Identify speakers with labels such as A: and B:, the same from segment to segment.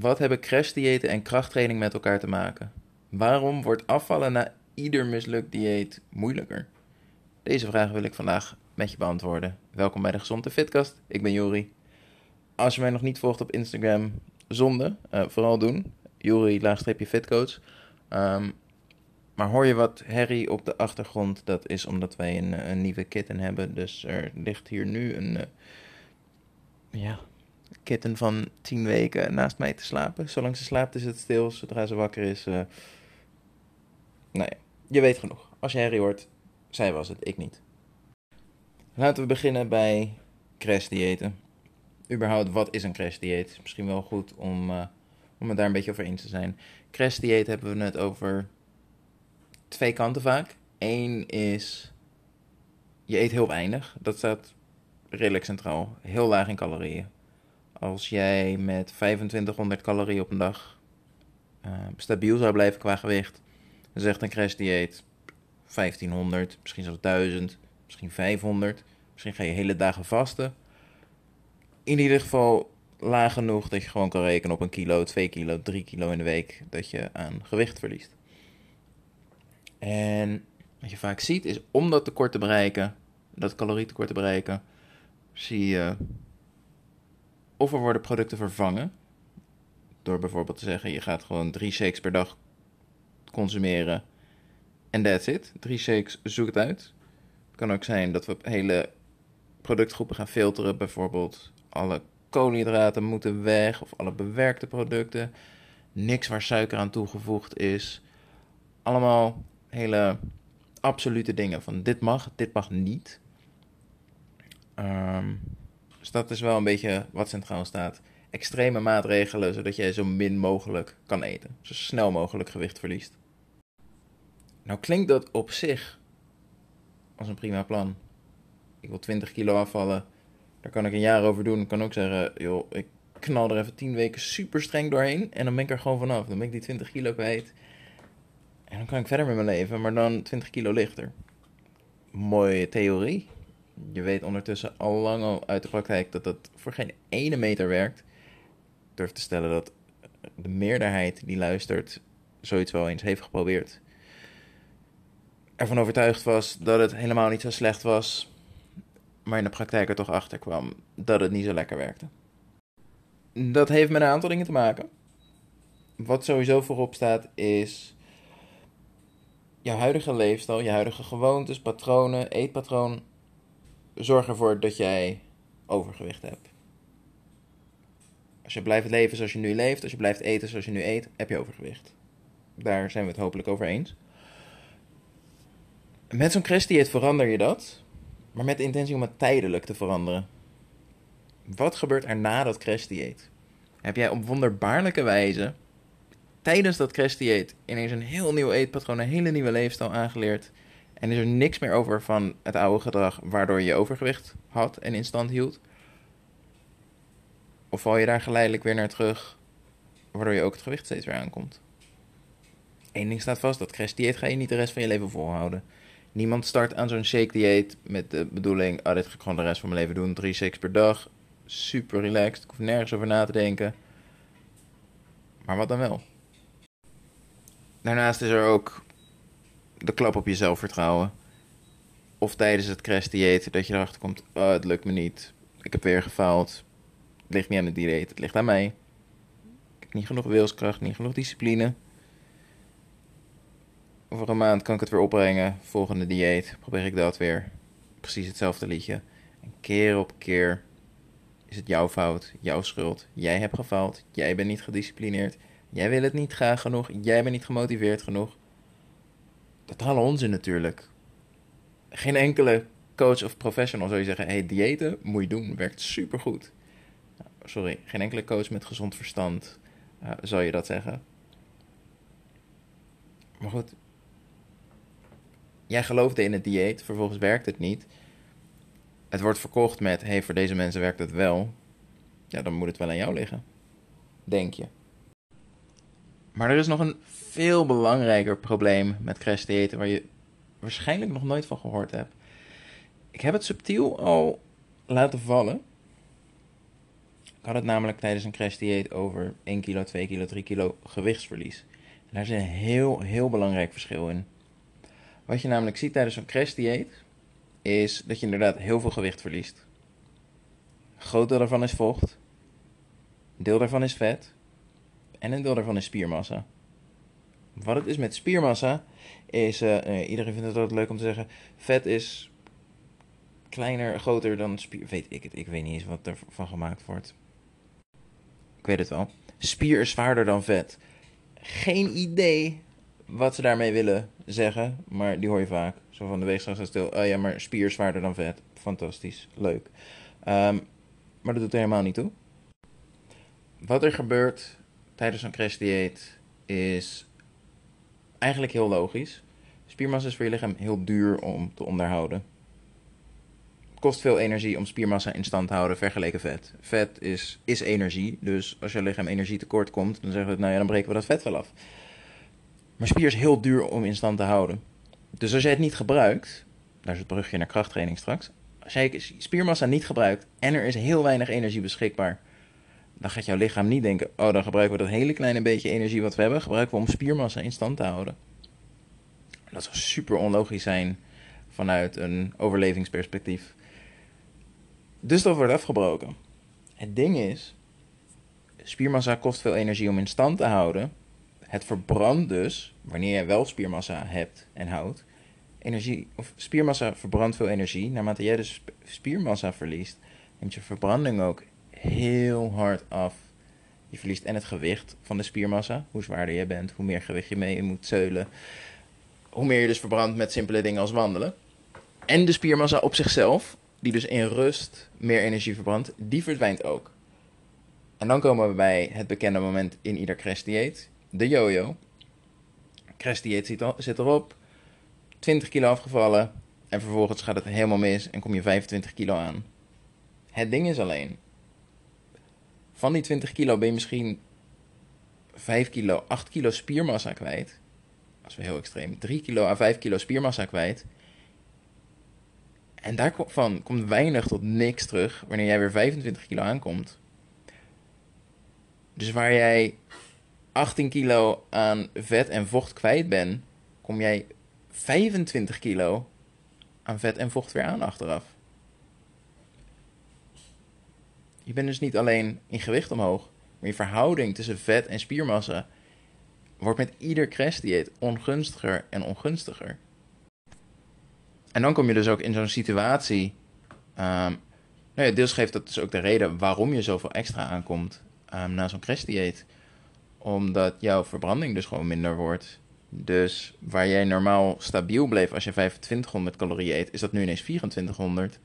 A: Wat hebben crashdiëten en krachttraining met elkaar te maken? Waarom wordt afvallen na ieder mislukt dieet moeilijker? Deze vragen wil ik vandaag met je beantwoorden. Welkom bij de Gezonde Fitkast. Ik ben Jori. Als je mij nog niet volgt op Instagram, zonde, uh, vooral doen. Jori, laagstreepje fitcoach. Um, maar hoor je wat herrie op de achtergrond? Dat is omdat wij een, nieuwe kitten hebben. Dus er ligt hier nu een uh, ja, kitten van 10 weken naast mij te slapen. Zolang ze slaapt is het stil. Zodra ze wakker is. Uh, nou ja, je weet genoeg. Als je herrie hoort, zij was het, ik niet. Laten we beginnen bij crashdiëten. Überhaupt, wat is een crashdieet? Misschien wel goed om, uh, om het daar een beetje over eens te zijn. Crashdieet hebben we het over twee kanten vaak. Eén is, je eet heel weinig. Dat staat redelijk centraal. Heel laag in calorieën. Als jij met 2500 calorieën op een dag uh, stabiel zou blijven qua gewicht, dan zegt een crashdieet 1500, misschien zelfs 1000, misschien 500. Misschien ga je hele dagen vasten. In ieder geval laag genoeg dat je gewoon kan rekenen op een kilo, 2 kilo, 3 kilo in de week dat je aan gewicht verliest. En wat je vaak ziet is om dat tekort te bereiken, dat calorietekort te bereiken, zie je of er worden producten vervangen. Door bijvoorbeeld te zeggen, je gaat gewoon drie shakes per dag consumeren. En that's it. Drie shakes, zoek het uit. Het kan ook zijn dat we hele productgroepen gaan filteren. Bijvoorbeeld alle koolhydraten moeten weg of alle bewerkte producten. Niks waar suiker aan toegevoegd is. Allemaal hele absolute dingen. Van dit mag, dit mag niet. Um, dus dat is wel een beetje wat centraal staat. Extreme maatregelen, zodat jij zo min mogelijk kan eten. Zo snel mogelijk gewicht verliest. Nou klinkt dat op zich als een prima plan. Ik wil 20 kilo afvallen. Daar kan ik een jaar over doen. Ik kan ook zeggen, joh, ik knal er even 10 weken super streng doorheen. En dan ben ik er gewoon vanaf. Dan ben ik die 20 kilo kwijt. En dan kan ik verder met mijn leven, maar dan 20 kilo lichter. Mooie theorie. Je weet ondertussen al lang al uit de praktijk dat dat voor geen ene meter werkt. Ik durf te stellen dat de meerderheid die luistert zoiets wel eens heeft geprobeerd. Ervan overtuigd was dat het helemaal niet zo slecht was, maar in de praktijk er toch achter kwam dat het niet zo lekker werkte. Dat heeft met een aantal dingen te maken. Wat sowieso voorop staat is jouw huidige leefstijl, je huidige gewoontes, patronen, eetpatroon, zorg ervoor dat jij overgewicht hebt. Als je blijft leven zoals je nu leeft, als je blijft eten zoals je nu eet, heb je overgewicht. Daar zijn we het hopelijk over eens. Met zo'n crashdieet verander je dat, maar met de intentie om het tijdelijk te veranderen. Wat gebeurt er na dat crashdieet? Heb jij op wonderbaarlijke wijze tijdens dat crashdieet ineens een heel nieuw eetpatroon, een hele nieuwe leefstijl aangeleerd. En is er niks meer over van het oude gedrag waardoor je overgewicht had en in stand hield? Of val je daar geleidelijk weer naar terug, waardoor je ook het gewicht steeds weer aankomt? Eén ding staat vast, dat crashdieet ga je niet de rest van je leven volhouden. Niemand start aan zo'n shake dieet met de bedoeling, oh dit ga ik gewoon de rest van mijn leven doen, drie shakes per dag, super relaxed, ik hoef nergens over na te denken. Maar wat dan wel? Daarnaast is er ook de klap op je zelfvertrouwen. Of tijdens het crashdieet dat je erachter komt, oh, het lukt me niet. Ik heb weer gefaald. Het ligt niet aan het dieet, het ligt aan mij. Ik heb niet genoeg wilskracht, niet genoeg discipline. Over een maand kan ik het weer opbrengen. Volgende dieet probeer ik dat weer. Precies hetzelfde liedje. En keer op keer is het jouw fout, jouw schuld. Jij hebt gefaald, jij bent niet gedisciplineerd. Jij wil het niet graag genoeg. Jij bent niet gemotiveerd genoeg. Totale onzin natuurlijk. Geen enkele coach of professional zou je zeggen: hey, diëten moet je doen, werkt supergoed. Sorry, geen enkele coach met gezond verstand uh, zou je dat zeggen. Maar goed, jij geloofde in het dieet, vervolgens werkt het niet. Het wordt verkocht met: hey, voor deze mensen werkt het wel. Ja, dan moet het wel aan jou liggen. Denk je. Maar er is nog een veel belangrijker probleem met crashdiëten waar je waarschijnlijk nog nooit van gehoord hebt. Ik heb het subtiel al laten vallen. Ik had het namelijk tijdens een crash dieet over 1 kilo, 2 kilo, 3 kilo gewichtsverlies. En daar zit een heel, heel belangrijk verschil in. Wat je namelijk ziet tijdens een crash dieet, is dat je inderdaad heel veel gewicht verliest. Een groot deel daarvan is vocht, een deel daarvan is vet en een deel daarvan is spiermassa. Wat het is met spiermassa, is, uh, iedereen vindt het altijd leuk om te zeggen, vet is kleiner, groter dan spier. Weet ik het, ik weet niet eens wat er van gemaakt wordt. Ik weet het wel. Spier is zwaarder dan vet. Geen idee wat ze daarmee willen zeggen, maar die hoor je vaak. Zo van de weegschaal stil. Oh ja, maar spier is zwaarder dan vet. Fantastisch, leuk. Um, maar dat doet er helemaal niet toe. Wat er gebeurt tijdens een crashdieet is eigenlijk heel logisch. Spiermassa is voor je lichaam heel duur om te onderhouden. Het kost veel energie om spiermassa in stand te houden vergeleken vet. Vet is, is energie, dus als je lichaam energie tekort komt, dan zeggen we, nou ja, dan breken we dat vet wel af. Maar spier is heel duur om in stand te houden. Dus als jij het niet gebruikt, daar is het brugje naar krachttraining straks. Als jij spiermassa niet gebruikt en er is heel weinig energie beschikbaar, dan gaat jouw lichaam niet denken: oh, dan gebruiken we dat hele kleine beetje energie wat we hebben, gebruiken we om spiermassa in stand te houden. Dat zou super onlogisch zijn vanuit een overlevingsperspectief. Dus dat wordt afgebroken. Het ding is, spiermassa kost veel energie om in stand te houden. Het verbrandt dus, wanneer je wel spiermassa hebt en houdt, energie, of spiermassa verbrandt veel energie. Naarmate jij dus spiermassa verliest, neemt je verbranding ook heel hard af. Je verliest en het gewicht van de spiermassa. Hoe zwaarder je bent, hoe meer gewicht je mee moet zeulen. Hoe meer je dus verbrandt met simpele dingen als wandelen. En de spiermassa op zichzelf, die dus in rust meer energie verbrandt, die verdwijnt ook. En dan komen we bij het bekende moment in ieder crash dieet, de yo-yo. Crash zit erop, 20 kilo afgevallen en vervolgens gaat het helemaal mis en kom je 25 kilo aan. Het ding is alleen, van die 20 kilo ben je misschien 5 kilo, 8 kilo spiermassa kwijt. Dat is wel heel extreem. 3 kilo à 5 kilo spiermassa kwijt. En daarvan komt weinig tot niks terug wanneer jij weer 25 kilo aankomt. Dus waar jij 18 kilo aan vet en vocht kwijt bent, kom jij 25 kilo aan vet en vocht weer aan achteraf. Je bent dus niet alleen in gewicht omhoog, maar je verhouding tussen vet en spiermassa wordt met ieder crashdieet ongunstiger en ongunstiger. En dan kom je dus ook in zo'n situatie. Um, deels geeft dat dus ook de reden waarom je zoveel extra aankomt um, na zo'n crashdieet. Omdat jouw verbranding dus gewoon minder wordt. Dus waar jij normaal stabiel bleef als je 2500 calorieën eet, is dat nu ineens 2400.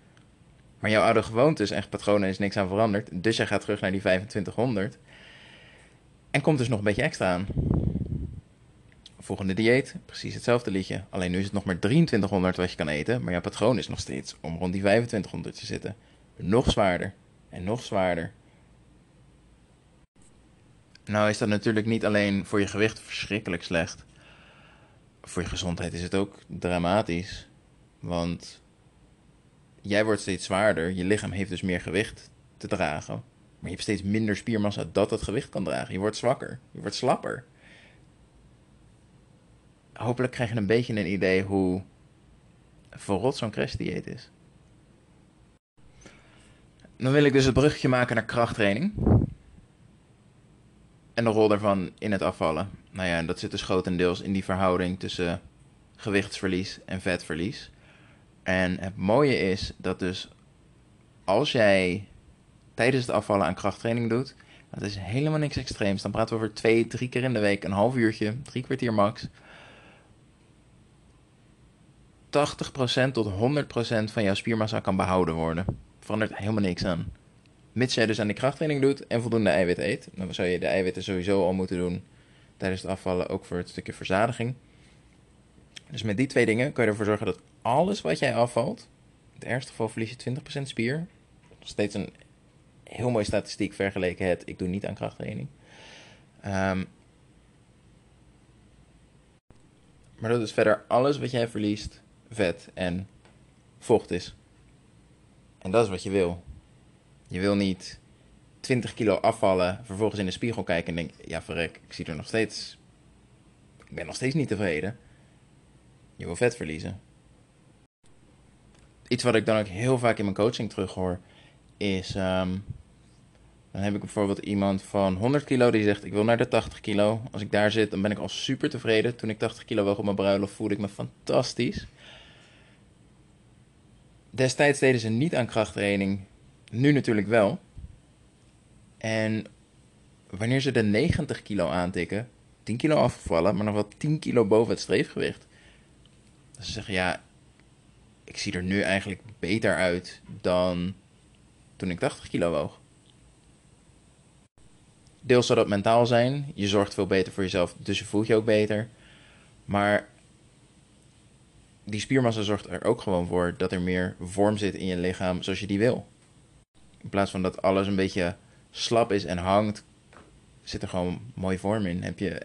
A: Maar jouw oude gewoontes en patronen is niks aan veranderd. Dus jij gaat terug naar die 2500. En komt dus nog een beetje extra aan. Volgende dieet, precies hetzelfde liedje. Alleen nu is het nog maar 2300 wat je kan eten. Maar jouw patroon is nog steeds om rond die 2500 te zitten. Nog zwaarder. En nog zwaarder. Nou is dat natuurlijk niet alleen voor je gewicht verschrikkelijk slecht. Voor je gezondheid is het ook dramatisch. Want jij wordt steeds zwaarder. Je lichaam heeft dus meer gewicht te dragen. Maar je hebt steeds minder spiermassa dat het gewicht kan dragen. Je wordt zwakker. Je wordt slapper. Hopelijk krijg je een beetje een idee hoe verrot zo'n crashdieet is. Dan wil ik dus het bruggetje maken naar krachttraining. En de rol daarvan in het afvallen. Nou ja, dat zit dus grotendeels in die verhouding tussen gewichtsverlies en vetverlies. En het mooie is dat dus als jij tijdens het afvallen aan krachttraining doet, dat is helemaal niks extreems. Dan praten we over twee, drie keer in de week, een half uurtje, drie kwartier max. 80% tot 100% van jouw spiermassa kan behouden worden. Verandert helemaal niks aan. Mits jij dus aan die krachttraining doet en voldoende eiwit eet. Dan zou je de eiwitten sowieso al moeten doen tijdens het afvallen, ook voor het stukje verzadiging. Dus met die twee dingen kan je ervoor zorgen dat alles wat jij afvalt, in het ergste geval verlies je 20% spier. Nog steeds een heel mooie statistiek vergeleken het, ik doe niet aan krachttraining. Um, maar dat is verder alles wat jij verliest, vet en vocht is. En dat is wat je wil. Je wil niet 20 kilo afvallen, vervolgens in de spiegel kijken en denk, ja verrek, ik zie er nog steeds, ik ben nog steeds niet tevreden. Je wil vet verliezen. Iets wat ik dan ook heel vaak in mijn coaching terughoor, is, ehm, dan heb ik bijvoorbeeld iemand van 100 kilo die zegt, ik wil naar de 80 kilo. Als ik daar zit, dan ben ik al super tevreden. Toen ik 80 kilo woog op mijn bruiloft, voelde ik me fantastisch. Destijds deden ze niet aan krachttraining, nu natuurlijk wel. En wanneer ze de 90 kilo aantikken, 10 kilo afvallen, maar nog wel 10 kilo boven het streefgewicht. Ze zeggen, ja, ik zie er nu eigenlijk beter uit dan toen ik 80 kilo woog. Deels zal dat mentaal zijn. Je zorgt veel beter voor jezelf, dus je voelt je ook beter. Maar die spiermassa zorgt er ook gewoon voor dat er meer vorm zit in je lichaam zoals je die wil. In plaats van dat alles een beetje slap is en hangt, zit er gewoon mooi vorm in. Heb je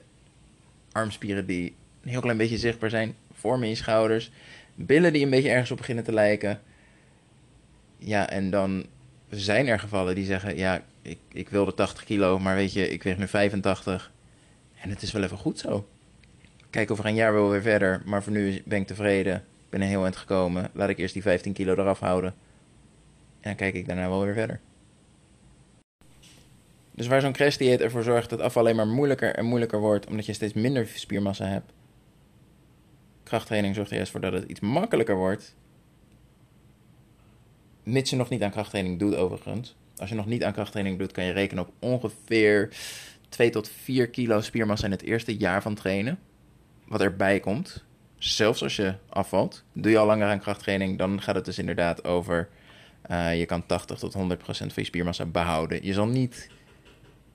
A: armspieren die een heel klein beetje zichtbaar zijn, vorm in je schouders, billen die een beetje ergens op beginnen te lijken. Ja, en dan zijn er gevallen die zeggen: Ja, ik, ik wilde 80 kilo, maar weet je, ik weeg nu 85. En het is wel even goed zo. Kijk, over een jaar wil weer verder, maar voor nu ben ik tevreden. Ik ben er heel eind gekomen. Laat ik eerst die 15 kilo eraf houden. En dan kijk ik daarna wel weer verder. Dus waar zo'n crashdieet ervoor zorgt dat afval alleen maar moeilijker en moeilijker wordt, omdat je steeds minder spiermassa hebt. Krachttraining zorgt er juist voor dat het iets makkelijker wordt. Mits je nog niet aan krachttraining doet, overigens. Als je nog niet aan krachttraining doet, kan je rekenen op ongeveer 2 tot 4 kilo spiermassa in het eerste jaar van trainen. Wat erbij komt, zelfs als je afvalt, doe je al langer aan krachttraining, dan gaat het dus inderdaad over. Uh, je kan 80 tot 100 procent van je spiermassa behouden. Je zal niet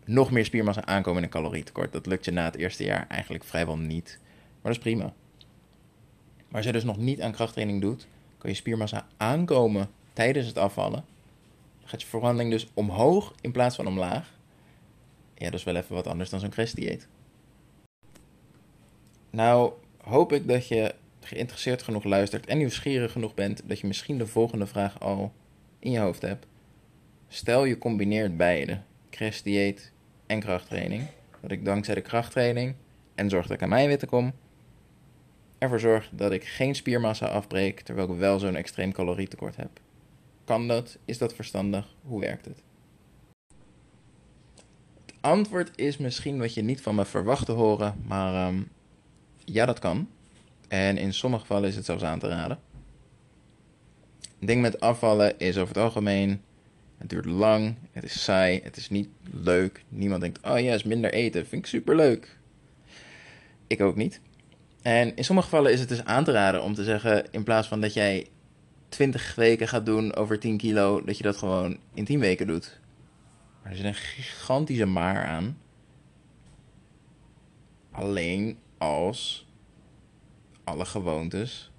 A: nog meer spiermassa aankomen in een calorietekort. Dat lukt je na het eerste jaar eigenlijk vrijwel niet. Maar dat is prima. Maar als je dus nog niet aan krachttraining doet, kan je spiermassa aankomen tijdens het afvallen. Dan gaat je verwandeling dus omhoog in plaats van omlaag. Ja, dat is wel even wat anders dan zo'n crashdieet. Nou, hoop ik dat je geïnteresseerd genoeg luistert en nieuwsgierig genoeg bent dat je misschien de volgende vraag al in je hoofd hebt. Stel je combineert beide, crashdieet en krachttraining. Dat ik dankzij de krachttraining en zorg dat ik aan mijn witte kom, ervoor zorg dat ik geen spiermassa afbreek terwijl ik wel zo'n extreem calorietekort heb. Kan dat? Is dat verstandig? Hoe werkt het? Het antwoord is misschien wat je niet van me verwacht te horen, maar um, ja, dat kan. En in sommige gevallen is het zelfs aan te raden. Het ding met afvallen is over het algemeen het duurt lang, het is saai, het is niet leuk. Niemand denkt, oh ja, is minder eten, vind ik super leuk. Ik ook niet. En in sommige gevallen is het dus aan te raden om te zeggen, in plaats van dat jij 20 weken gaat doen over 10 kilo, dat je dat gewoon in 10 weken doet. Maar er zit een gigantische maar aan. Alleen als alle gewoontes,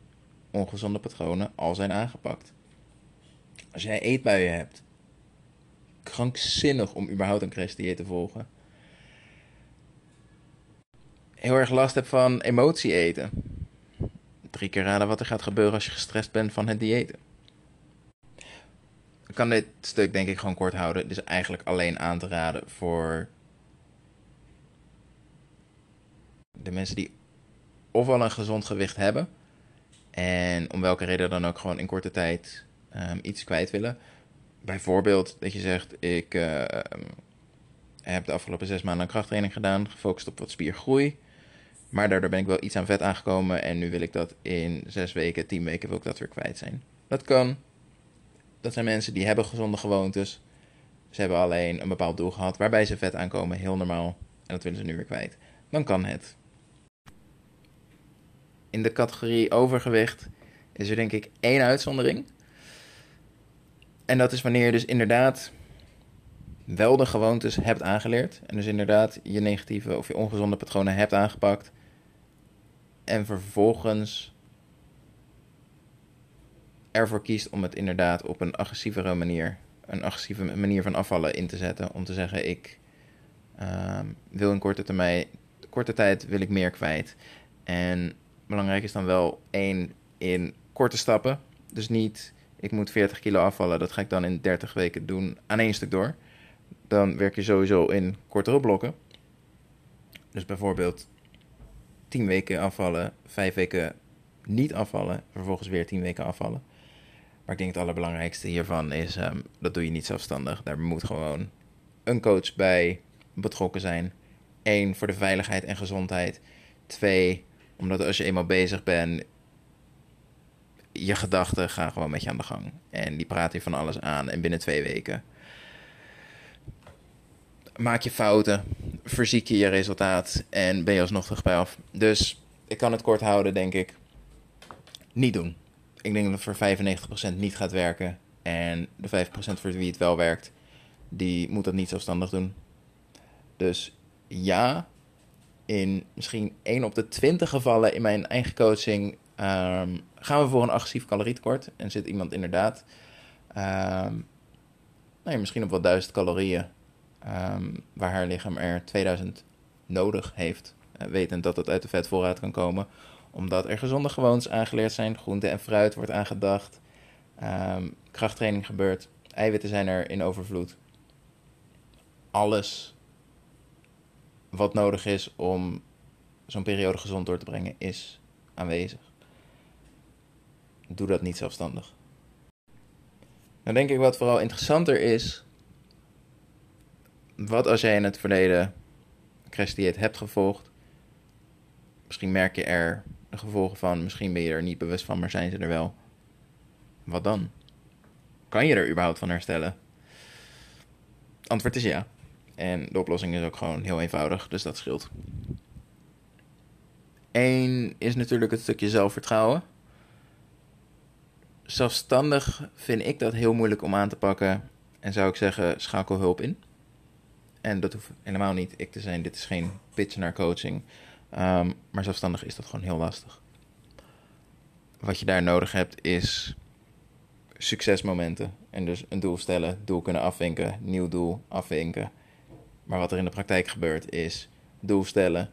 A: ongezonde patronen al zijn aangepakt. Als jij eetbuien hebt, krankzinnig om überhaupt een crash te volgen. Heel erg last heb van emotie eten. Drie keer raden wat er gaat gebeuren als je gestrest bent van het diëten. Ik kan dit stuk denk ik gewoon kort houden. Het is eigenlijk alleen aan te raden voor de mensen die ofwel een gezond gewicht hebben en om welke reden dan ook gewoon in korte tijd um, iets kwijt willen bijvoorbeeld dat je zegt, ik uh, heb de afgelopen zes maanden een krachttraining gedaan, gefocust op wat spiergroei. Maar daardoor ben ik wel iets aan vet aangekomen en nu wil ik dat in zes weken, tien weken wil ik dat weer kwijt zijn. Dat kan. Dat zijn mensen die hebben gezonde gewoontes. Ze hebben alleen een bepaald doel gehad waarbij ze vet aankomen, heel normaal. En dat willen ze nu weer kwijt. Dan kan het. In de categorie overgewicht is er denk ik één uitzondering. En dat is wanneer je dus inderdaad wel de gewoontes hebt aangeleerd. En dus inderdaad je negatieve of je ongezonde patronen hebt aangepakt. En vervolgens ervoor kiest om het inderdaad op een agressievere manier, een agressieve manier van afvallen in te zetten. Om te zeggen, ik uh, wil in korte termijn, korte tijd wil ik meer kwijt. En belangrijk is dan wel één in korte stappen. Dus niet ik moet 40 kilo afvallen. Dat ga ik dan in 30 weken doen aan één stuk door. dan werk je sowieso in kortere blokken. Dus bijvoorbeeld 10 weken afvallen, 5 weken niet afvallen, vervolgens weer 10 weken afvallen. Maar ik denk het allerbelangrijkste hiervan is, um, dat doe je niet zelfstandig. Daar moet gewoon een coach bij betrokken zijn. Eén, voor de veiligheid en gezondheid. Twee, omdat als je eenmaal bezig bent, je gedachten gaan gewoon met je aan de gang. En die praten je van alles aan. En binnen twee weken maak je fouten, verziek je je resultaat en ben je alsnog terug bij af. Dus ik kan het kort houden, denk ik. Niet doen. Ik denk dat het voor 95% niet gaat werken. En de 5% voor wie het wel werkt, die moet dat niet zelfstandig doen. Dus ja, in misschien 1 op de 20 gevallen in mijn eigen coaching um, gaan we voor een agressief calorietekort. En zit iemand inderdaad um, nou ja, misschien op wel 1000 calorieën, um, waar haar lichaam er 2000 nodig heeft. Uh, wetend dat het uit de vetvoorraad kan komen, omdat er gezonde gewoontes aangeleerd zijn. Groente en fruit wordt aangedacht. krachttraining gebeurt. Eiwitten zijn er in overvloed. Alles wat nodig is om zo'n periode gezond door te brengen, is aanwezig. Doe dat niet zelfstandig. Nou denk ik wat vooral interessanter is, wat als jij in het verleden crash dieet hebt gevolgd, misschien merk je er de gevolgen van, misschien ben je er niet bewust van, maar zijn ze er wel. Wat dan? Kan je er überhaupt van herstellen? Antwoord is ja. En de oplossing is ook gewoon heel eenvoudig, dus dat scheelt. Eén is natuurlijk het stukje zelfvertrouwen. Zelfstandig vind ik dat heel moeilijk om aan te pakken. En zou ik zeggen, schakel hulp in. En dat hoeft helemaal niet ik te zijn. Dit is geen pitch naar coaching. Um, maar zelfstandig is dat gewoon heel lastig. Wat je daar nodig hebt is succesmomenten. En dus een doel stellen, doel kunnen afwinken, nieuw doel afwinken. Maar wat er in de praktijk gebeurt is doel stellen,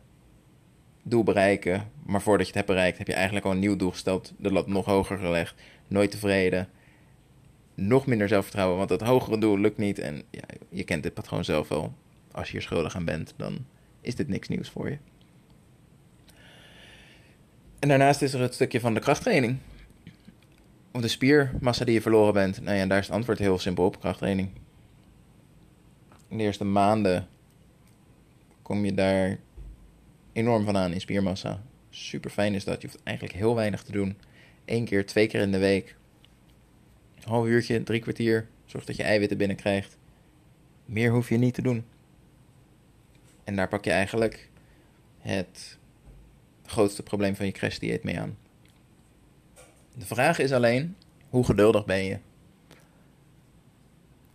A: doel bereiken. Maar voordat je het hebt bereikt, heb je eigenlijk al een nieuw doel gesteld, de lat nog hoger gelegd, nooit tevreden. Nog minder zelfvertrouwen, want dat hogere doel lukt niet. En ja, je kent dit patroon zelf wel. Als je hier schuldig aan bent, dan is dit niks nieuws voor je. En daarnaast is er het stukje van de krachttraining. Of de spiermassa die je verloren bent. Nou ja, daar is het antwoord heel simpel op: krachttraining in de eerste maanden kom je daar enorm van aan in spiermassa. Super fijn is dat. Je hoeft eigenlijk heel weinig te doen. Eén keer, twee keer in de week. Een half uurtje, drie kwartier. Zorg dat je eiwitten binnenkrijgt. Meer hoef je niet te doen. En daar pak je eigenlijk het grootste probleem van je crashdieet mee aan. De vraag is alleen, hoe geduldig ben je?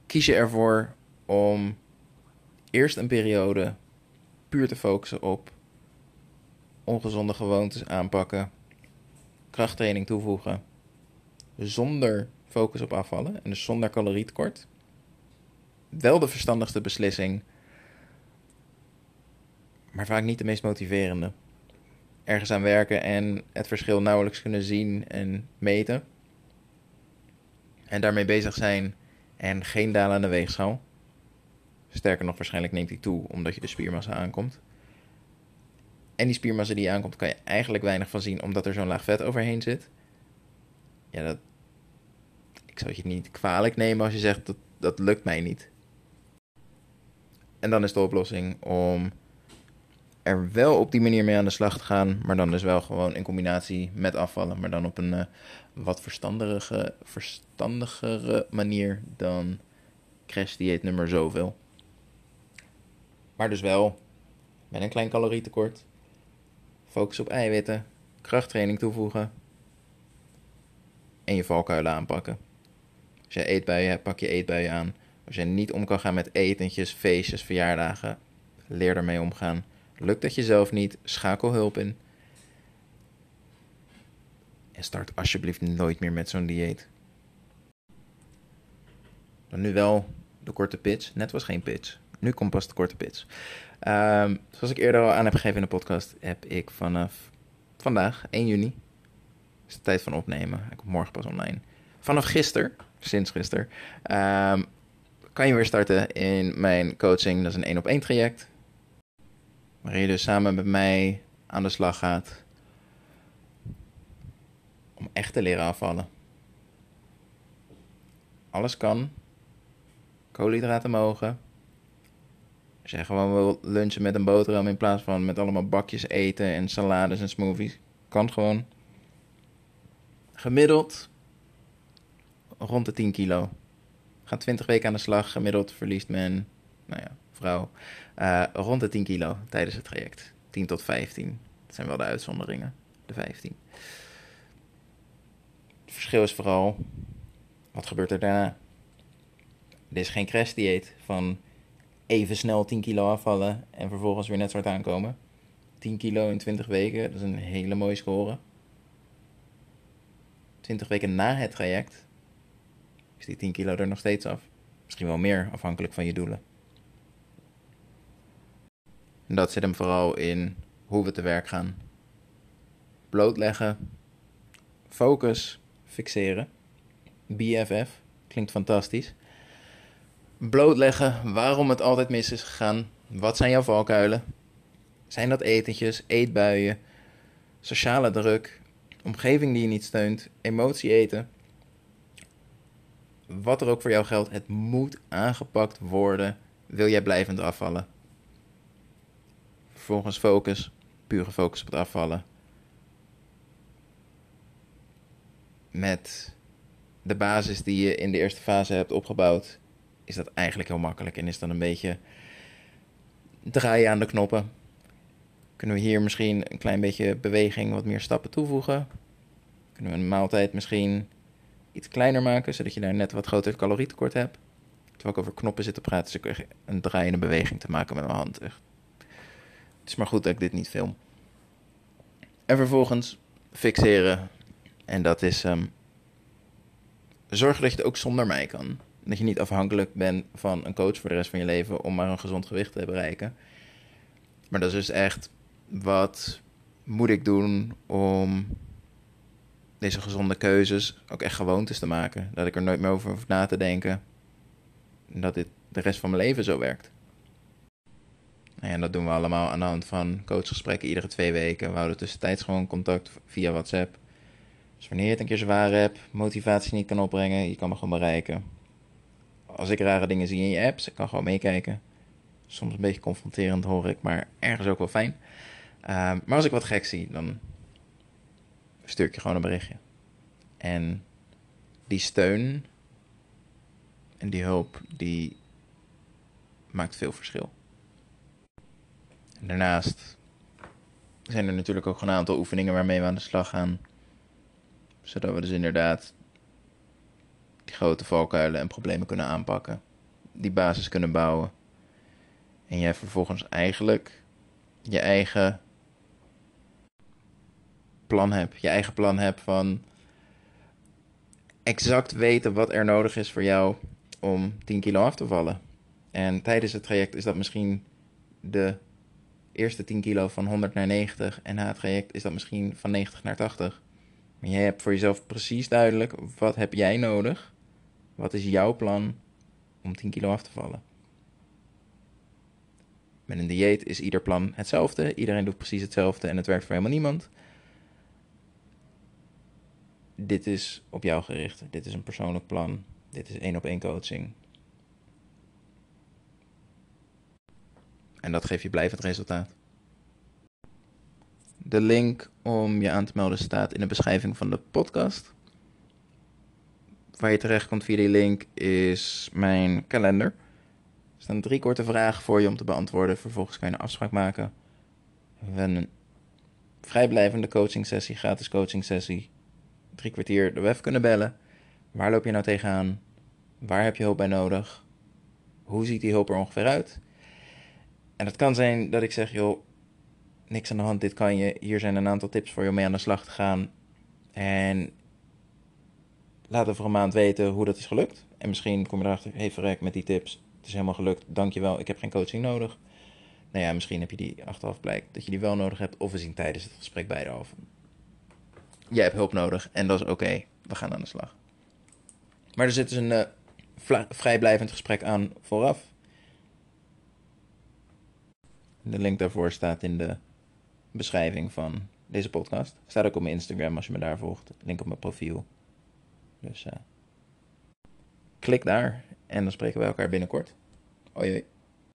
A: Kies je ervoor om eerst een periode puur te focussen op ongezonde gewoontes aanpakken, krachttraining toevoegen, zonder focus op afvallen en dus zonder calorietekort. Wel de verstandigste beslissing, maar vaak niet de meest motiverende. Ergens aan werken en het verschil nauwelijks kunnen zien en meten. En daarmee bezig zijn en geen dalende weegschaal. Sterker nog, waarschijnlijk neemt die toe omdat je de spiermassa aankomt. En die spiermassa die aankomt, kan je eigenlijk weinig van zien omdat er zo'n laag vet overheen zit. Ja, dat. Ik zou je niet kwalijk nemen als je zegt dat dat lukt mij niet. En dan is de oplossing om er wel op die manier mee aan de slag te gaan, maar dan dus wel gewoon in combinatie met afvallen, maar dan op een uh, wat verstandigere, manier dan crash dieet nummer zoveel. Maar dus wel met een klein calorietekort. Focus op eiwitten. Krachttraining toevoegen. En je valkuilen aanpakken. Als je eetbuien hebt, pak je eetbuien aan. Als je niet om kan gaan met etentjes, feestjes, verjaardagen, leer ermee omgaan. Lukt dat jezelf niet, schakel hulp in. En start alsjeblieft nooit meer met zo'n dieet. Dan nu wel de korte pitch. Net was geen pitch. Nu komt pas de korte pitch. Um, zoals ik eerder al aan heb gegeven in de podcast, heb ik vanaf vandaag, 1 juni, is de tijd van opnemen. Hij komt morgen pas online. Vanaf gisteren, sinds gisteren, um, kan je weer starten in mijn coaching. Dat is een één op één traject. Waarin je dus samen met mij aan de slag gaat. Om echt te leren afvallen. Alles kan. Koolhydraten mogen. Als gewoon wil lunchen met een boterham in plaats van met allemaal bakjes eten en salades en smoothies. Kan gewoon. Gemiddeld rond de 10 kilo. Gaat 20 weken aan de slag. Gemiddeld verliest men, nou ja, vrouw, uh, rond de 10 kilo tijdens het traject. 10 tot 15. Dat zijn wel de uitzonderingen. De 15. Het verschil is vooral, wat gebeurt er daarna? Dit is geen crash dieet van even snel 10 kilo afvallen en vervolgens weer net zo hard aankomen. 10 kilo in 20 weken, dat is een hele mooie score. 20 weken na het traject is die 10 kilo er nog steeds af. Misschien wel meer, afhankelijk van je doelen. En dat zit hem vooral in hoe we te werk gaan. Blootleggen, focus, fixeren. BFF, klinkt fantastisch. Blootleggen waarom het altijd mis is gegaan. Wat zijn jouw valkuilen? Zijn dat etentjes, eetbuien, sociale druk, omgeving die je niet steunt, emotie eten? Wat er ook voor jou geldt, het moet aangepakt worden. Wil jij blijvend afvallen? Vervolgens focus, pure focus op het afvallen. Met de basis die je in de eerste fase hebt opgebouwd, is dat eigenlijk heel makkelijk. En is dan een beetje draaien aan de knoppen. Kunnen we hier misschien een klein beetje beweging, wat meer stappen toevoegen? Kunnen we een maaltijd misschien iets kleiner maken, zodat je daar net wat groter calorietekort hebt? Terwijl ik over knoppen zit te praten, dus ik een draaiende beweging te maken met mijn hand. Echt. Het is maar goed dat ik dit niet film. En vervolgens fixeren. En dat is um, zorgen dat je het ook zonder mij kan. Dat je niet afhankelijk bent van een coach voor de rest van je leven om maar een gezond gewicht te bereiken. Maar dat is dus echt wat moet ik doen om deze gezonde keuzes ook echt gewoontes te maken. Dat ik er nooit meer over hoef na te denken. Dat dit de rest van mijn leven zo werkt. En dat doen we allemaal aan de hand van coachgesprekken iedere twee weken. We houden tussentijds gewoon contact via WhatsApp. Dus wanneer je het een keer zwaar hebt, motivatie niet kan opbrengen, je kan me gewoon bereiken. Als ik rare dingen zie in je apps, ik kan gewoon meekijken. Soms een beetje confronterend hoor ik, maar ergens ook wel fijn. Uh, maar als ik wat gek zie, dan stuur ik je gewoon een berichtje. En die steun en die hulp, die maakt veel verschil. Daarnaast zijn er natuurlijk ook een aantal oefeningen waarmee we aan de slag gaan. Zodat we dus inderdaad die grote valkuilen en problemen kunnen aanpakken. Die basis kunnen bouwen. En jij vervolgens eigenlijk je eigen plan hebt. Je eigen plan hebt van exact weten wat er nodig is voor jou om 10 kilo af te vallen. En tijdens het traject is dat misschien de eerste 10 kilo van 100 naar 90. En na het traject is dat misschien van 90 naar 80. Maar jij hebt voor jezelf precies duidelijk wat heb jij nodig. Wat is jouw plan om 10 kilo af te vallen? Met een dieet is ieder plan hetzelfde. Iedereen doet precies hetzelfde en het werkt voor helemaal niemand. Dit is op jou gericht. Dit is een persoonlijk plan. Dit is één op één coaching. En dat geeft je blijvend resultaat. De link om je aan te melden staat in de beschrijving van de podcast. Waar je terecht komt via die link is mijn kalender. Er staan drie korte vragen voor je om te beantwoorden. Vervolgens kan je een afspraak maken. We een vrijblijvende coaching sessie, gratis coaching sessie. Drie kwartier de web kunnen bellen. Waar loop je nou tegenaan? Waar heb je hulp bij nodig? Hoe ziet die hulp er ongeveer uit? En het kan zijn dat ik zeg, joh, niks aan de hand, dit kan je. Hier zijn een aantal tips voor je om mee aan de slag te gaan. En laat over een maand weten hoe dat is gelukt. En misschien kom je erachter, hey verrek, met die tips, het is helemaal gelukt, dankjewel, ik heb geen coaching nodig. Nou ja, misschien heb je die achteraf blijkt dat je die wel nodig hebt, of we zien tijdens het gesprek beide af. Jij hebt hulp nodig en dat is oké, we gaan aan de slag. Maar er zit dus een uh, vrijblijvend gesprek aan vooraf. De link daarvoor staat in de beschrijving van deze podcast. Staat ook op mijn Instagram als je me daar volgt. Link op mijn profiel. Dus uh, klik daar en dan spreken we elkaar binnenkort. Hoi.